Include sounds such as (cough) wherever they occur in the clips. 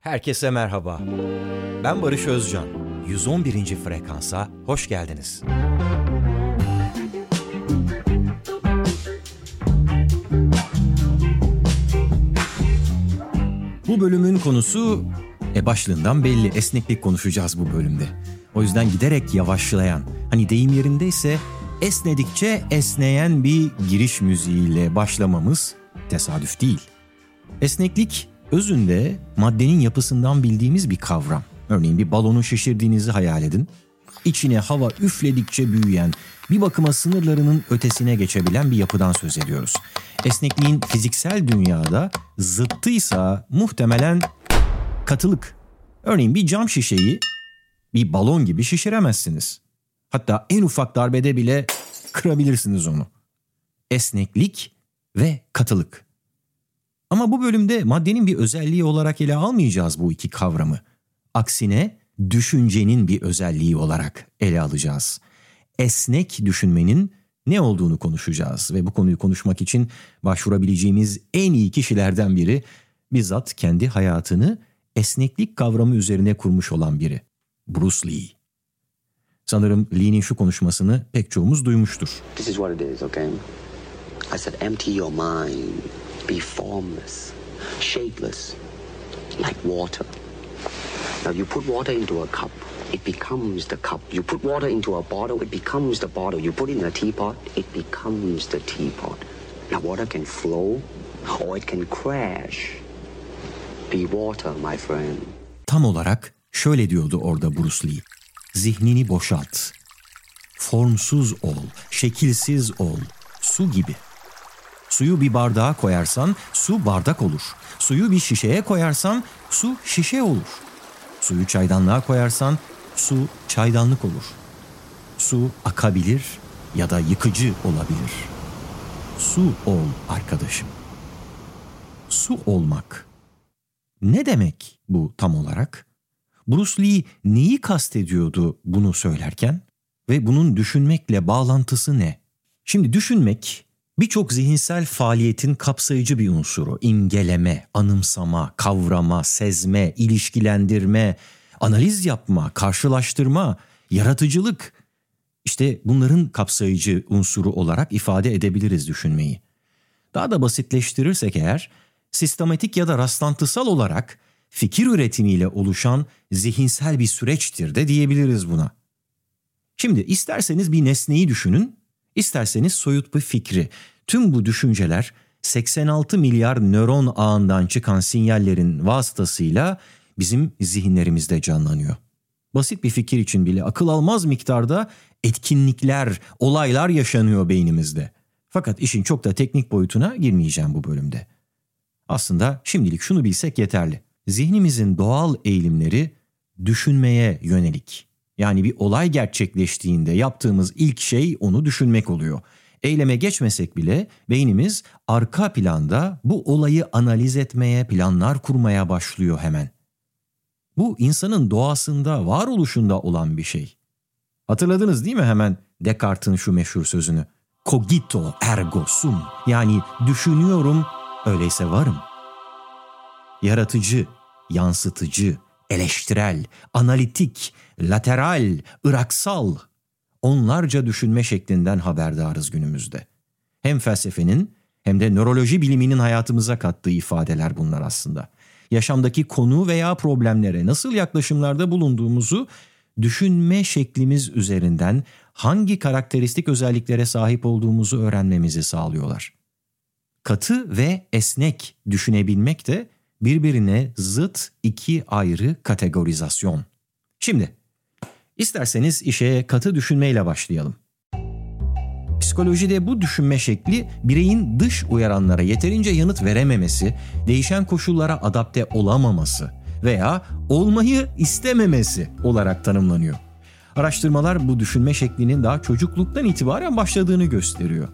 Herkese merhaba. Ben Barış Özcan. 111. frekansa hoş geldiniz. Bu bölümün konusu e başlığından belli esneklik konuşacağız bu bölümde. O yüzden giderek yavaşlayan, hani deyim yerindeyse esnedikçe esneyen bir giriş müziğiyle başlamamız tesadüf değil. Esneklik özünde maddenin yapısından bildiğimiz bir kavram. Örneğin bir balonu şişirdiğinizi hayal edin. İçine hava üfledikçe büyüyen, bir bakıma sınırlarının ötesine geçebilen bir yapıdan söz ediyoruz. Esnekliğin fiziksel dünyada zıttıysa muhtemelen katılık. Örneğin bir cam şişeyi bir balon gibi şişiremezsiniz. Hatta en ufak darbede bile kırabilirsiniz onu. Esneklik ve katılık. Ama bu bölümde maddenin bir özelliği olarak ele almayacağız bu iki kavramı. Aksine düşüncenin bir özelliği olarak ele alacağız. Esnek düşünmenin ne olduğunu konuşacağız ve bu konuyu konuşmak için başvurabileceğimiz en iyi kişilerden biri bizzat kendi hayatını esneklik kavramı üzerine kurmuş olan biri. Bruce Lee. Sanırım Lee'nin şu konuşmasını pek çoğumuz duymuştur. This is what it is, okay? I said empty your mind. Be formless, shapeless, like water. Now you put water into a cup, it becomes the cup. You put water into a bottle, it becomes the bottle. You put it in a teapot, it becomes the teapot. Now water can flow or it can crash. Be water, my friend. Tam olarak şöyle diyordu orada Bruce Lee. Zihnini boşalt. Formsuz ol, şekilsiz ol, su gibi. Suyu bir bardağa koyarsan su bardak olur. Suyu bir şişeye koyarsan su şişe olur. Suyu çaydanlığa koyarsan su çaydanlık olur. Su akabilir ya da yıkıcı olabilir. Su ol arkadaşım. Su olmak. Ne demek bu tam olarak? Bruce Lee neyi kastediyordu bunu söylerken ve bunun düşünmekle bağlantısı ne? Şimdi düşünmek birçok zihinsel faaliyetin kapsayıcı bir unsuru. İmgeleme, anımsama, kavrama, sezme, ilişkilendirme, analiz yapma, karşılaştırma, yaratıcılık. İşte bunların kapsayıcı unsuru olarak ifade edebiliriz düşünmeyi. Daha da basitleştirirsek eğer, sistematik ya da rastlantısal olarak fikir üretimiyle oluşan zihinsel bir süreçtir de diyebiliriz buna. Şimdi isterseniz bir nesneyi düşünün, isterseniz soyut bir fikri. Tüm bu düşünceler 86 milyar nöron ağından çıkan sinyallerin vasıtasıyla bizim zihinlerimizde canlanıyor. Basit bir fikir için bile akıl almaz miktarda etkinlikler, olaylar yaşanıyor beynimizde. Fakat işin çok da teknik boyutuna girmeyeceğim bu bölümde. Aslında şimdilik şunu bilsek yeterli. Zihnimizin doğal eğilimleri düşünmeye yönelik. Yani bir olay gerçekleştiğinde yaptığımız ilk şey onu düşünmek oluyor. Eyleme geçmesek bile beynimiz arka planda bu olayı analiz etmeye, planlar kurmaya başlıyor hemen. Bu insanın doğasında, varoluşunda olan bir şey. Hatırladınız değil mi hemen Descartes'in şu meşhur sözünü? Cogito ergo sum. Yani düşünüyorum, öyleyse varım. Yaratıcı, yansıtıcı, eleştirel, analitik, lateral, ıraksal onlarca düşünme şeklinden haberdarız günümüzde. Hem felsefenin hem de nöroloji biliminin hayatımıza kattığı ifadeler bunlar aslında. Yaşamdaki konu veya problemlere nasıl yaklaşımlarda bulunduğumuzu düşünme şeklimiz üzerinden hangi karakteristik özelliklere sahip olduğumuzu öğrenmemizi sağlıyorlar. Katı ve esnek düşünebilmek de birbirine zıt iki ayrı kategorizasyon. Şimdi isterseniz işe katı düşünmeyle başlayalım. Psikolojide bu düşünme şekli bireyin dış uyaranlara yeterince yanıt verememesi, değişen koşullara adapte olamaması veya olmayı istememesi olarak tanımlanıyor. Araştırmalar bu düşünme şeklinin daha çocukluktan itibaren başladığını gösteriyor.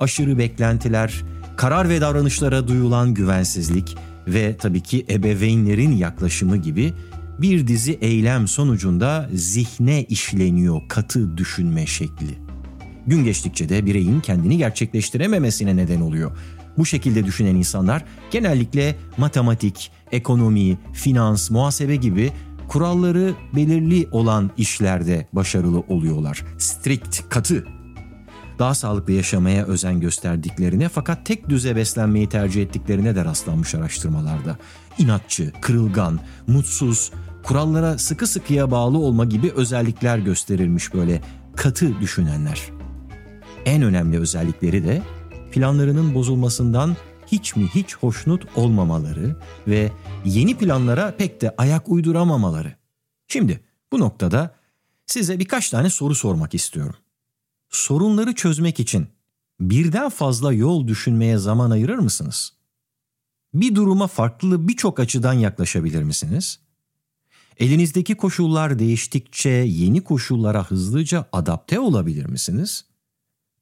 Aşırı beklentiler, karar ve davranışlara duyulan güvensizlik ve tabii ki ebeveynlerin yaklaşımı gibi bir dizi eylem sonucunda zihne işleniyor katı düşünme şekli. Gün geçtikçe de bireyin kendini gerçekleştirememesine neden oluyor. Bu şekilde düşünen insanlar genellikle matematik, ekonomi, finans, muhasebe gibi kuralları belirli olan işlerde başarılı oluyorlar. Strict, katı. Daha sağlıklı yaşamaya özen gösterdiklerine fakat tek düze beslenmeyi tercih ettiklerine de rastlanmış araştırmalarda. İnatçı, kırılgan, mutsuz, kurallara sıkı sıkıya bağlı olma gibi özellikler gösterilmiş böyle katı düşünenler. En önemli özellikleri de planlarının bozulmasından hiç mi hiç hoşnut olmamaları ve yeni planlara pek de ayak uyduramamaları. Şimdi bu noktada size birkaç tane soru sormak istiyorum. Sorunları çözmek için birden fazla yol düşünmeye zaman ayırır mısınız? Bir duruma farklı birçok açıdan yaklaşabilir misiniz? Elinizdeki koşullar değiştikçe yeni koşullara hızlıca adapte olabilir misiniz?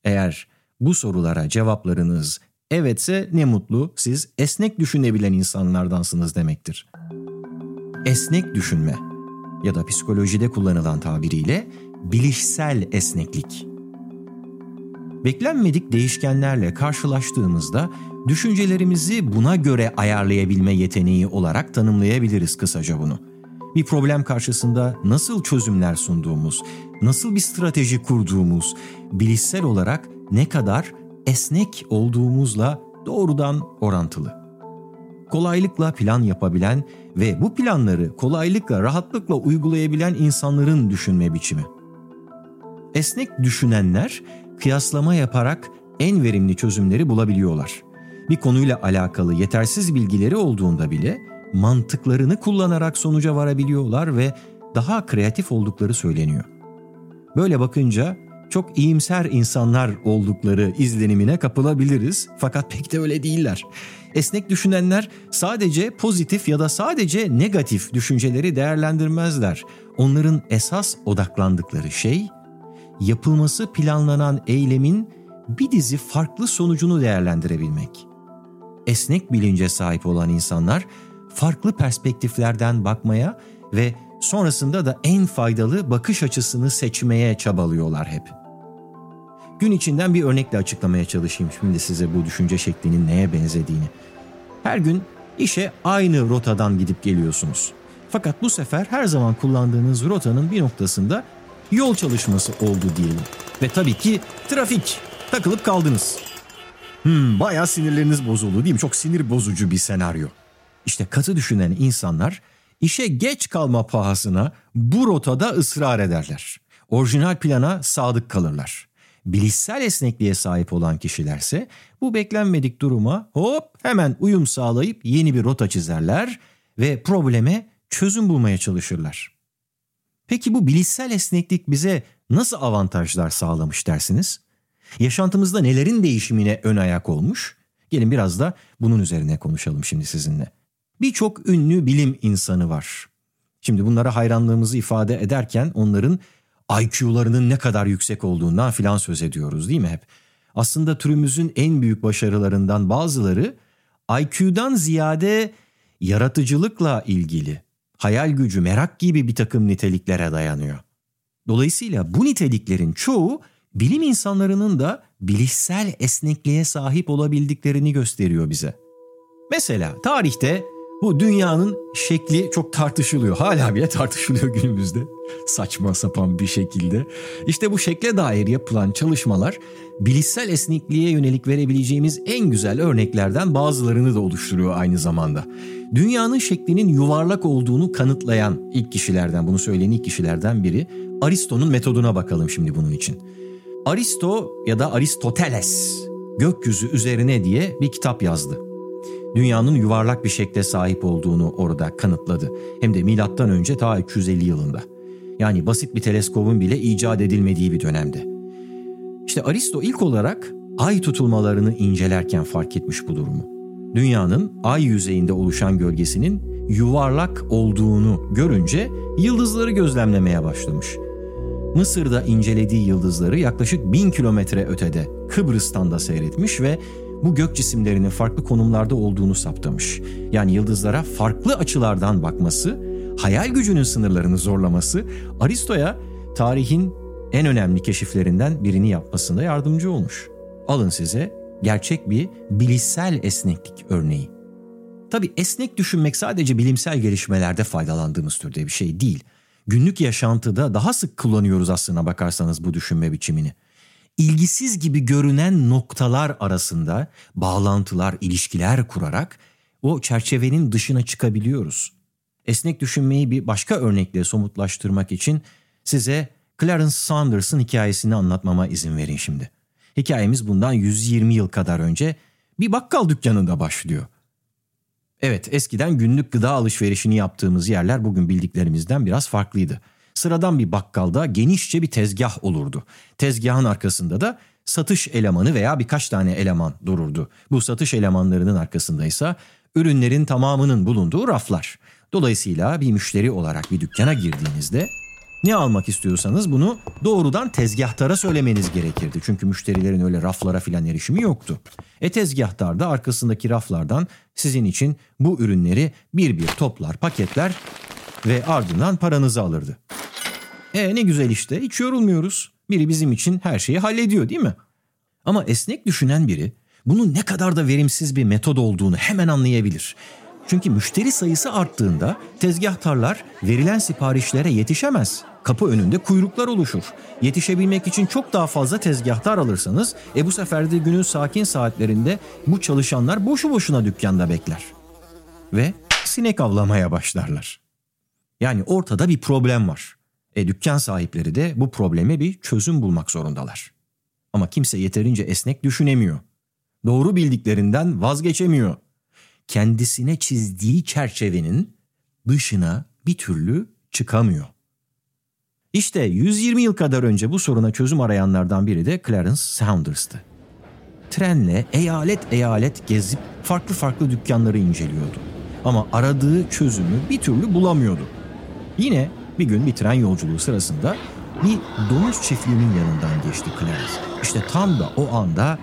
Eğer bu sorulara cevaplarınız evetse ne mutlu siz esnek düşünebilen insanlardansınız demektir. Esnek düşünme ya da psikolojide kullanılan tabiriyle bilişsel esneklik. Beklenmedik değişkenlerle karşılaştığımızda düşüncelerimizi buna göre ayarlayabilme yeteneği olarak tanımlayabiliriz kısaca bunu. Bir problem karşısında nasıl çözümler sunduğumuz, nasıl bir strateji kurduğumuz, bilişsel olarak ne kadar esnek olduğumuzla doğrudan orantılı. Kolaylıkla plan yapabilen ve bu planları kolaylıkla, rahatlıkla uygulayabilen insanların düşünme biçimi. Esnek düşünenler kıyaslama yaparak en verimli çözümleri bulabiliyorlar. Bir konuyla alakalı yetersiz bilgileri olduğunda bile mantıklarını kullanarak sonuca varabiliyorlar ve daha kreatif oldukları söyleniyor. Böyle bakınca çok iyimser insanlar oldukları izlenimine kapılabiliriz fakat pek de öyle değiller. Esnek düşünenler sadece pozitif ya da sadece negatif düşünceleri değerlendirmezler. Onların esas odaklandıkları şey yapılması planlanan eylemin bir dizi farklı sonucunu değerlendirebilmek. Esnek bilince sahip olan insanlar farklı perspektiflerden bakmaya ve sonrasında da en faydalı bakış açısını seçmeye çabalıyorlar hep.'' Gün içinden bir örnekle açıklamaya çalışayım şimdi size bu düşünce şeklinin neye benzediğini. Her gün işe aynı rotadan gidip geliyorsunuz. Fakat bu sefer her zaman kullandığınız rotanın bir noktasında yol çalışması oldu diyelim. Ve tabii ki trafik. Takılıp kaldınız. Hmm, bayağı sinirleriniz bozuldu değil mi? Çok sinir bozucu bir senaryo. İşte katı düşünen insanlar işe geç kalma pahasına bu rotada ısrar ederler. Orijinal plana sadık kalırlar bilişsel esnekliğe sahip olan kişilerse bu beklenmedik duruma hop hemen uyum sağlayıp yeni bir rota çizerler ve probleme çözüm bulmaya çalışırlar. Peki bu bilişsel esneklik bize nasıl avantajlar sağlamış dersiniz? Yaşantımızda nelerin değişimine ön ayak olmuş? Gelin biraz da bunun üzerine konuşalım şimdi sizinle. Birçok ünlü bilim insanı var. Şimdi bunlara hayranlığımızı ifade ederken onların IQ'larının ne kadar yüksek olduğundan filan söz ediyoruz değil mi hep? Aslında türümüzün en büyük başarılarından bazıları IQ'dan ziyade yaratıcılıkla ilgili, hayal gücü, merak gibi bir takım niteliklere dayanıyor. Dolayısıyla bu niteliklerin çoğu bilim insanlarının da bilişsel esnekliğe sahip olabildiklerini gösteriyor bize. Mesela tarihte bu dünyanın şekli çok tartışılıyor. Hala bile tartışılıyor günümüzde. Saçma sapan bir şekilde. İşte bu şekle dair yapılan çalışmalar bilişsel esnekliğe yönelik verebileceğimiz en güzel örneklerden bazılarını da oluşturuyor aynı zamanda. Dünyanın şeklinin yuvarlak olduğunu kanıtlayan ilk kişilerden, bunu söyleyen ilk kişilerden biri Aristo'nun metoduna bakalım şimdi bunun için. Aristo ya da Aristoteles gökyüzü üzerine diye bir kitap yazdı dünyanın yuvarlak bir şekle sahip olduğunu orada kanıtladı. Hem de milattan önce ta 250 yılında. Yani basit bir teleskobun bile icat edilmediği bir dönemde. İşte Aristo ilk olarak ay tutulmalarını incelerken fark etmiş bu durumu. Dünyanın ay yüzeyinde oluşan gölgesinin yuvarlak olduğunu görünce yıldızları gözlemlemeye başlamış. Mısır'da incelediği yıldızları yaklaşık bin kilometre ötede Kıbrıs'tan da seyretmiş ve bu gök cisimlerinin farklı konumlarda olduğunu saptamış. Yani yıldızlara farklı açılardan bakması, hayal gücünün sınırlarını zorlaması Aristo'ya tarihin en önemli keşiflerinden birini yapmasında yardımcı olmuş. Alın size gerçek bir bilişsel esneklik örneği. Tabi esnek düşünmek sadece bilimsel gelişmelerde faydalandığımız türde bir şey değil. Günlük yaşantıda daha sık kullanıyoruz aslına bakarsanız bu düşünme biçimini. İlgisiz gibi görünen noktalar arasında bağlantılar, ilişkiler kurarak o çerçevenin dışına çıkabiliyoruz. Esnek düşünmeyi bir başka örnekle somutlaştırmak için size Clarence Saunders'ın hikayesini anlatmama izin verin şimdi. Hikayemiz bundan 120 yıl kadar önce bir bakkal dükkanında başlıyor. Evet, eskiden günlük gıda alışverişini yaptığımız yerler bugün bildiklerimizden biraz farklıydı. Sıradan bir bakkalda genişçe bir tezgah olurdu. Tezgahın arkasında da satış elemanı veya birkaç tane eleman dururdu. Bu satış elemanlarının arkasında ise ürünlerin tamamının bulunduğu raflar. Dolayısıyla bir müşteri olarak bir dükkana girdiğinizde ne almak istiyorsanız bunu doğrudan tezgahtara söylemeniz gerekirdi. Çünkü müşterilerin öyle raflara filan erişimi yoktu. E tezgahtar da arkasındaki raflardan sizin için bu ürünleri bir bir toplar, paketler ve ardından paranızı alırdı. E ne güzel işte hiç yorulmuyoruz. Biri bizim için her şeyi hallediyor değil mi? Ama esnek düşünen biri bunun ne kadar da verimsiz bir metod olduğunu hemen anlayabilir. Çünkü müşteri sayısı arttığında tezgahtarlar verilen siparişlere yetişemez. Kapı önünde kuyruklar oluşur. Yetişebilmek için çok daha fazla tezgahtar alırsanız e bu sefer de günün sakin saatlerinde bu çalışanlar boşu boşuna dükkanda bekler. Ve sinek avlamaya başlarlar. Yani ortada bir problem var. E dükkan sahipleri de bu probleme bir çözüm bulmak zorundalar. Ama kimse yeterince esnek düşünemiyor. Doğru bildiklerinden vazgeçemiyor. Kendisine çizdiği çerçevenin dışına bir türlü çıkamıyor. İşte 120 yıl kadar önce bu soruna çözüm arayanlardan biri de Clarence Saunders'tı. Trenle eyalet eyalet gezip farklı farklı dükkanları inceliyordu. Ama aradığı çözümü bir türlü bulamıyordu. Yine bir gün bir tren yolculuğu sırasında bir domuz çiftliğinin yanından geçti Clarence. İşte tam da o anda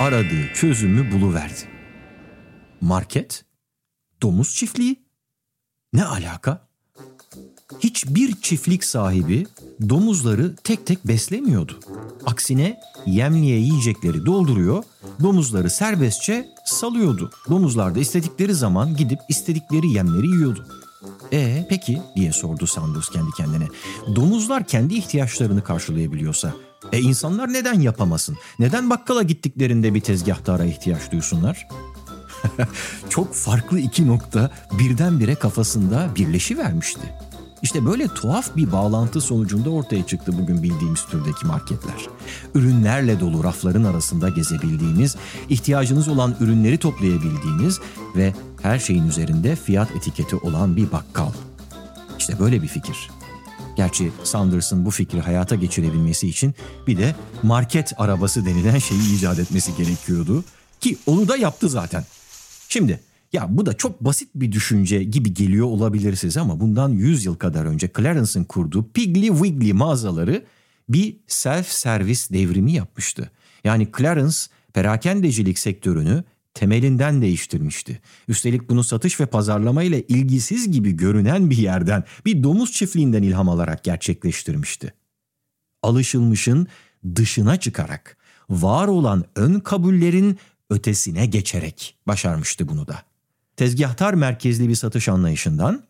aradığı çözümü buluverdi. Market, domuz çiftliği, ne alaka? hiçbir çiftlik sahibi domuzları tek tek beslemiyordu. Aksine yemliğe yiyecekleri dolduruyor, domuzları serbestçe salıyordu. Domuzlar da istedikleri zaman gidip istedikleri yemleri yiyordu. E peki diye sordu Sanders kendi kendine. Domuzlar kendi ihtiyaçlarını karşılayabiliyorsa e insanlar neden yapamasın? Neden bakkala gittiklerinde bir tezgahtara ihtiyaç duysunlar? (laughs) Çok farklı iki nokta birdenbire kafasında birleşi vermişti. İşte böyle tuhaf bir bağlantı sonucunda ortaya çıktı bugün bildiğimiz türdeki marketler. Ürünlerle dolu rafların arasında gezebildiğiniz, ihtiyacınız olan ürünleri toplayabildiğiniz ve her şeyin üzerinde fiyat etiketi olan bir bakkal. İşte böyle bir fikir. Gerçi Sanders'ın bu fikri hayata geçirebilmesi için bir de market arabası denilen şeyi icat etmesi gerekiyordu. Ki onu da yaptı zaten. Şimdi ya bu da çok basit bir düşünce gibi geliyor olabilir size ama bundan 100 yıl kadar önce Clarence'ın kurduğu Piggly Wiggly mağazaları bir self-servis devrimi yapmıştı. Yani Clarence perakendecilik sektörünü temelinden değiştirmişti. Üstelik bunu satış ve pazarlama ile ilgisiz gibi görünen bir yerden, bir domuz çiftliğinden ilham alarak gerçekleştirmişti. Alışılmışın dışına çıkarak, var olan ön kabullerin ötesine geçerek başarmıştı bunu da tezgahtar merkezli bir satış anlayışından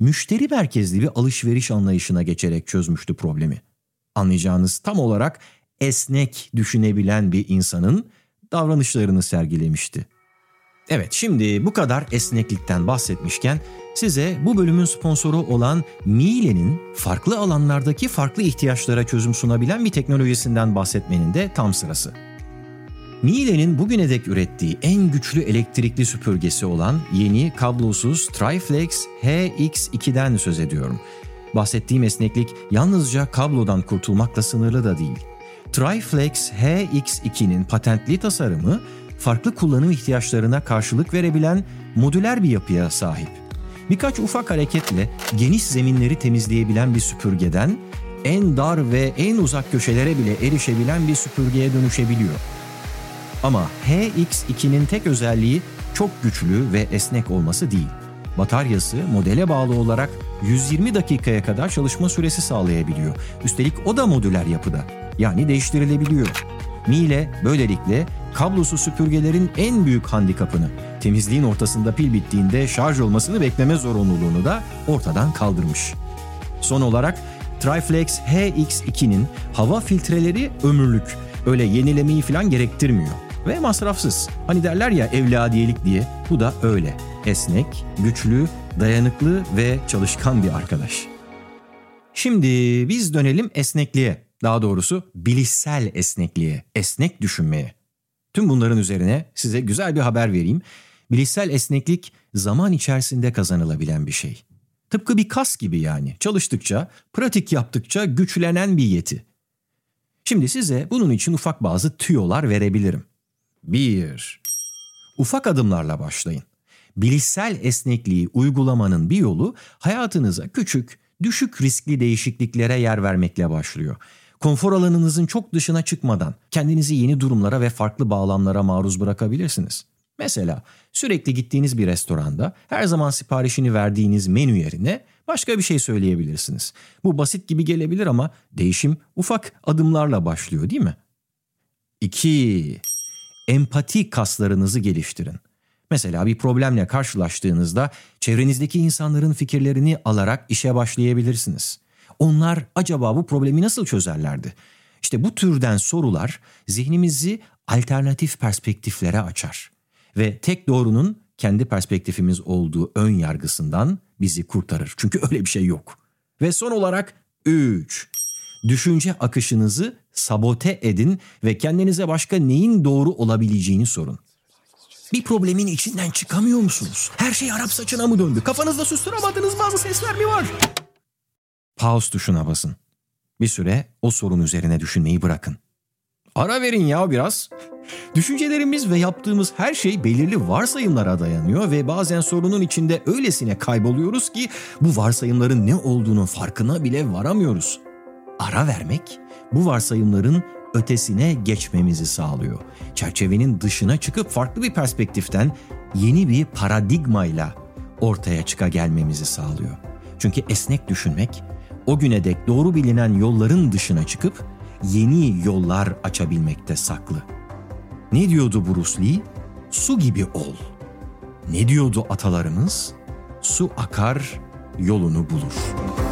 müşteri merkezli bir alışveriş anlayışına geçerek çözmüştü problemi. Anlayacağınız tam olarak esnek düşünebilen bir insanın davranışlarını sergilemişti. Evet şimdi bu kadar esneklikten bahsetmişken size bu bölümün sponsoru olan Miele'nin farklı alanlardaki farklı ihtiyaçlara çözüm sunabilen bir teknolojisinden bahsetmenin de tam sırası. Miele'nin bugüne dek ürettiği en güçlü elektrikli süpürgesi olan yeni kablosuz Triflex HX2'den söz ediyorum. Bahsettiğim esneklik yalnızca kablodan kurtulmakla sınırlı da değil. Triflex HX2'nin patentli tasarımı farklı kullanım ihtiyaçlarına karşılık verebilen modüler bir yapıya sahip. Birkaç ufak hareketle geniş zeminleri temizleyebilen bir süpürgeden en dar ve en uzak köşelere bile erişebilen bir süpürgeye dönüşebiliyor. Ama HX2'nin tek özelliği çok güçlü ve esnek olması değil. Bataryası modele bağlı olarak 120 dakikaya kadar çalışma süresi sağlayabiliyor. Üstelik o da modüler yapıda. Yani değiştirilebiliyor. Miele böylelikle kablosuz süpürgelerin en büyük handikapını temizliğin ortasında pil bittiğinde şarj olmasını bekleme zorunluluğunu da ortadan kaldırmış. Son olarak Triflex HX2'nin hava filtreleri ömürlük. Öyle yenilemeyi falan gerektirmiyor. Ve masrafsız. Hani derler ya evladiyelik diye. Bu da öyle. Esnek, güçlü, dayanıklı ve çalışkan bir arkadaş. Şimdi biz dönelim esnekliğe. Daha doğrusu bilişsel esnekliğe, esnek düşünmeye. Tüm bunların üzerine size güzel bir haber vereyim. Bilişsel esneklik zaman içerisinde kazanılabilen bir şey. Tıpkı bir kas gibi yani. Çalıştıkça, pratik yaptıkça güçlenen bir yeti. Şimdi size bunun için ufak bazı tüyolar verebilirim. 1. Ufak adımlarla başlayın. Bilişsel esnekliği uygulamanın bir yolu hayatınıza küçük, düşük riskli değişikliklere yer vermekle başlıyor. Konfor alanınızın çok dışına çıkmadan kendinizi yeni durumlara ve farklı bağlamlara maruz bırakabilirsiniz. Mesela sürekli gittiğiniz bir restoranda her zaman siparişini verdiğiniz menü yerine başka bir şey söyleyebilirsiniz. Bu basit gibi gelebilir ama değişim ufak adımlarla başlıyor değil mi? 2. Empati kaslarınızı geliştirin. Mesela bir problemle karşılaştığınızda çevrenizdeki insanların fikirlerini alarak işe başlayabilirsiniz. Onlar acaba bu problemi nasıl çözerlerdi? İşte bu türden sorular zihnimizi alternatif perspektiflere açar ve tek doğrunun kendi perspektifimiz olduğu ön yargısından bizi kurtarır. Çünkü öyle bir şey yok. Ve son olarak 3. Düşünce akışınızı sabote edin ve kendinize başka neyin doğru olabileceğini sorun. Bir problemin içinden çıkamıyor musunuz? Her şey Arap saçına mı döndü? Kafanızda susturamadığınız bazı sesler mi var? Pause tuşuna basın. Bir süre o sorun üzerine düşünmeyi bırakın. Ara verin ya biraz. Düşüncelerimiz ve yaptığımız her şey belirli varsayımlara dayanıyor ve bazen sorunun içinde öylesine kayboluyoruz ki bu varsayımların ne olduğunu farkına bile varamıyoruz. Ara vermek bu varsayımların ötesine geçmemizi sağlıyor. Çerçevenin dışına çıkıp farklı bir perspektiften yeni bir paradigmayla ortaya çıka gelmemizi sağlıyor. Çünkü esnek düşünmek o güne dek doğru bilinen yolların dışına çıkıp yeni yollar açabilmekte saklı. Ne diyordu Bruce Lee? Su gibi ol. Ne diyordu atalarımız? Su akar, yolunu bulur.''